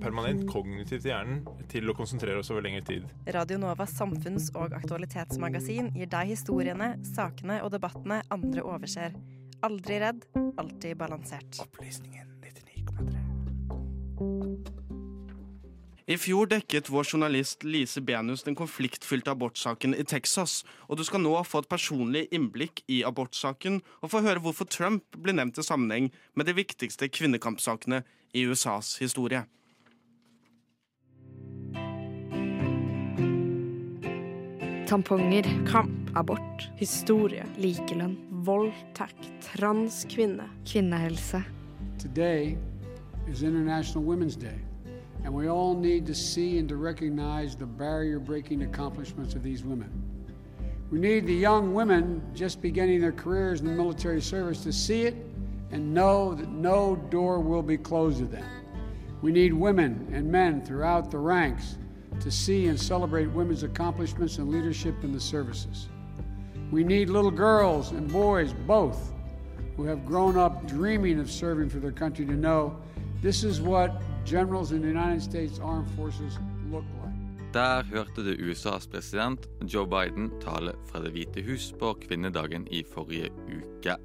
permanent kognitivt i hjernen til å konsentrere oss over lengre tid. Radio Novas samfunns- og aktualitetsmagasin gir deg historiene, sakene og debattene andre overser. Aldri redd, alltid balansert. Opplysningen 99,3. I fjor dekket vår journalist Lise Benus den konfliktfylte abortsaken i Texas, og du skal nå få et personlig innblikk i abortsaken og få høre hvorfor Trump blir nevnt i sammenheng med de viktigste kvinnekampsakene i USAs historie. Tamponger. Kamp. Abort. Historie. Likelønn. Voldtekt. Transkvinne. Kvinnehelse. Today is International Women's Day, and we all need to see and to recognize the barrier breaking accomplishments of these women. We need the young women just beginning their careers in the military service to see it and know that no door will be closed to them. We need women and men throughout the ranks to see and celebrate women's accomplishments and leadership in the services. We need little girls and boys, both, who have grown up dreaming of serving for their country to know this is what generals in the United States Armed Forces look like. Der hørte du USAs president Joe Biden tale fra Det hvite hus på kvinnedagen i forrige uke.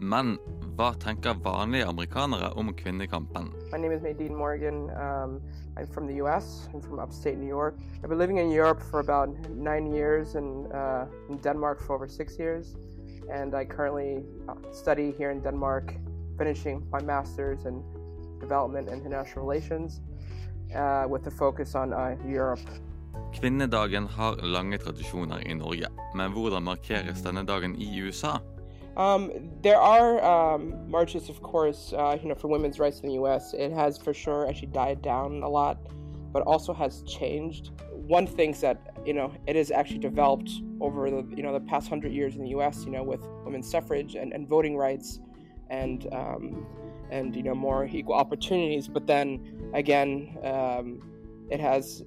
Men hva tenker vanlige amerikanere om kvinnekampen? My name is Nadine Morgan. Um, I'm from the U.S. I'm from upstate New York. I've been living in Europe for about nine years and uh, in Denmark for over six years. And I currently uh, study here in Denmark, finishing my master's in development and international relations uh, with a focus on uh, Europe. Kvinnedagen har lange tradisjoner i Norge, men hvordan markeres denne dagen i USA? Um, there are um, marches, of course, uh, you know, for women's rights in the U.S. It has for sure actually died down a lot, but also has changed. One thing's that you know it has actually developed over the you know the past hundred years in the U.S. You know, with women's suffrage and, and voting rights, and um, and you know more equal opportunities. But then again, um, it has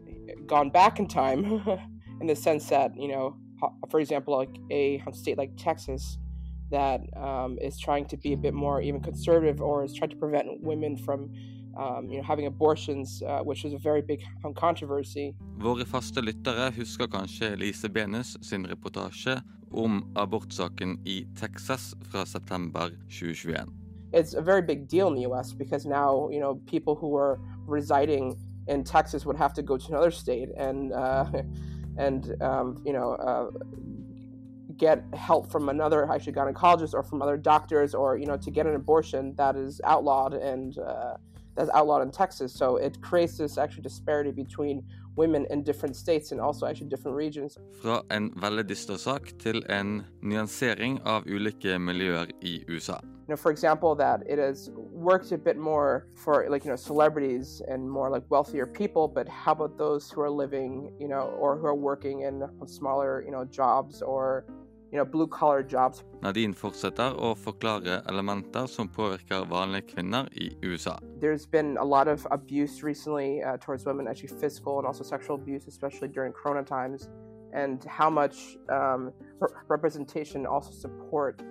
gone back in time in the sense that you know, for example, like a state like Texas that um, is trying to be a bit more even conservative or is trying to prevent women from um, you know, having abortions, uh, which is a very big controversy. Våre faste lyttere husker kanskje Lise Benus sin reportasje om abortsaken i Texas fra september 2021. It's a very big deal in the U.S. because now you know people who are residing in Texas would have to go to another state and uh, and um, you know uh, get help from another actually gynecologist or from other doctors or you know to get an abortion that is outlawed and uh, that's outlawed in Texas. So it creates this actually disparity between women in different states and also actually different regions. Fra en veldig dyster sak en nyansering av ulike miljøer i USA. You know, for example, that it has worked a bit more for like you know celebrities and more like wealthier people, but how about those who are living, you know, or who are working in smaller, you know, jobs or you know blue collar jobs? Nadine fortsetter å forklare elementer som påvirker vanlige kvinner i USA. There's been a lot of abuse recently uh, towards women, actually physical and also sexual abuse, especially during Corona times, and how much um, representation, also support,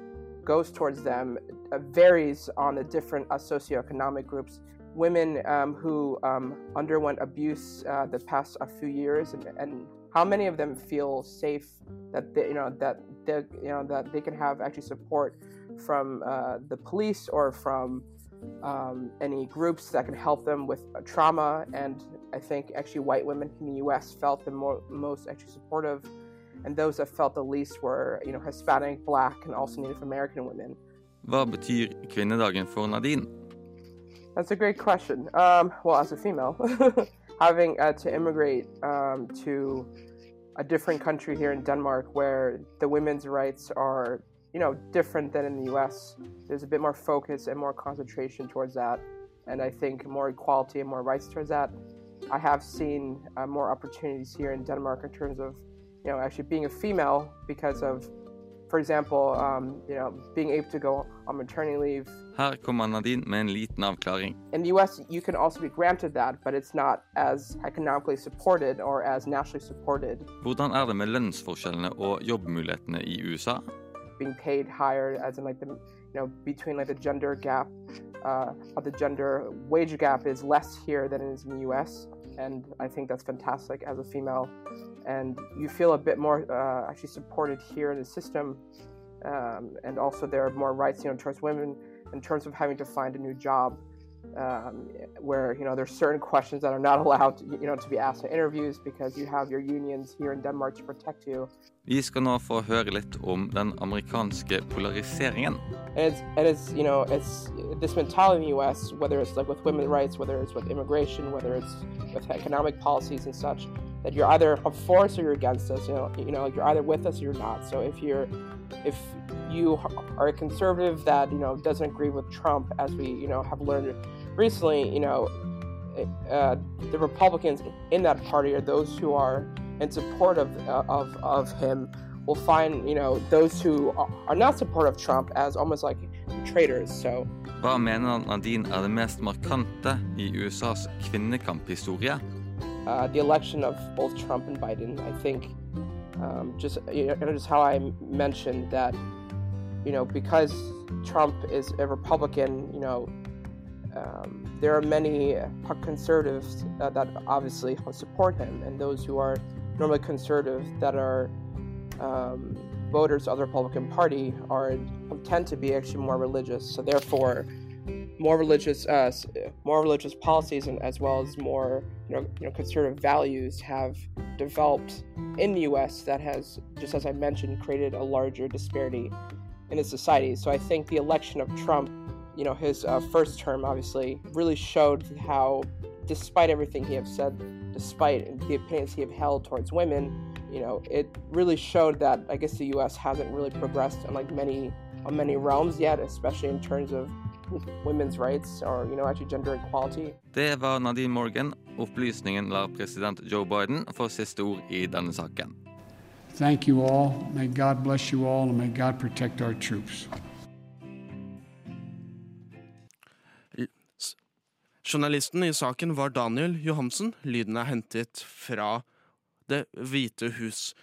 goes towards them uh, varies on the different uh, socioeconomic groups. Women um, who um, underwent abuse uh, the past a few years, and, and how many of them feel safe that they, you know that they, you know that they can have actually support from uh, the police or from um, any groups that can help them with uh, trauma. And I think actually white women in the U.S. felt the mo- most actually supportive, and those that felt the least were you know Hispanic, Black, and also Native American women. Hva betyr kvinnedagen for Nadine? That's a great question. Um, well, as a female, having uh, to immigrate um, to a different country here in Denmark where the women's rights are, you know, different than in the U.S. There's a bit more focus and more concentration towards that, and I think more equality and more rights towards that. I have seen uh, more opportunities here in Denmark in terms of you know, actually being a female because of, for example, um, you know, being able to go on maternity leave. Her kommer Nadine med en liten avklaring. In the U.S., you can also be granted that, but it's not as economically supported or as nationally supported. Hvordan er det med lønnsforskjellene og jobbmulighetene i USA? Being paid higher, as in like the, you know, between like the gender gap, uh, the gender wage gap is less here than it is in the U.S. And I think that's fantastic as a female and you feel a bit more uh, actually supported here in the system. Um, and also, there are more rights, you know, towards women in terms of having to find a new job, um, where you know there's certain questions that are not allowed, to, you know, to be asked in interviews because you have your unions here in Denmark to protect you. Vi skal nå få høre litt om den amerikanske polariseringen. And it's, and it's you know it's this mentality in the U.S. Whether it's like with women's rights, whether it's with immigration, whether it's with economic policies and such that you're either for us or you're against us. You know, you know, you're either with us or you're not. So if you're, if you are a conservative that you know doesn't agree with Trump, as we you know have learned recently, you know, uh, the Republicans in that party are those who are in support of uh, of of him. Will find you know those who are not supportive of Trump as almost like traitors. So. Hva mener Nadine er det mest markante i USAs kvinnekamphistorie? uh, the election of both Trump and Biden. I think um, just you know, just how I mentioned that you know because Trump is a Republican, you know. Um, there are many conservatives uh, that obviously support him, and those who are normally conservative that are um, voters of the Republican Party are tend to be actually more religious. So therefore, more religious, uh, more religious policies, and as well as more you know, you know, conservative values have developed in the U.S. that has, just as I mentioned, created a larger disparity in the society. So I think the election of Trump, you know, his uh, first term, obviously, really showed how, despite everything he have said, despite the opinions he have held towards women, you know, it really showed that I guess the U.S. hasn't really progressed in like many on many realms yet, especially in terms of women's rights or you know actually gender equality. Det var Nadine Morgan. Opplysningen lar president Joe Biden få siste ord i denne saken. Thank you all. May God bless you all and may God protect our troops. Journalisten i saken var Daniel Johansen. Lyden er hentet fra Det hvite hus.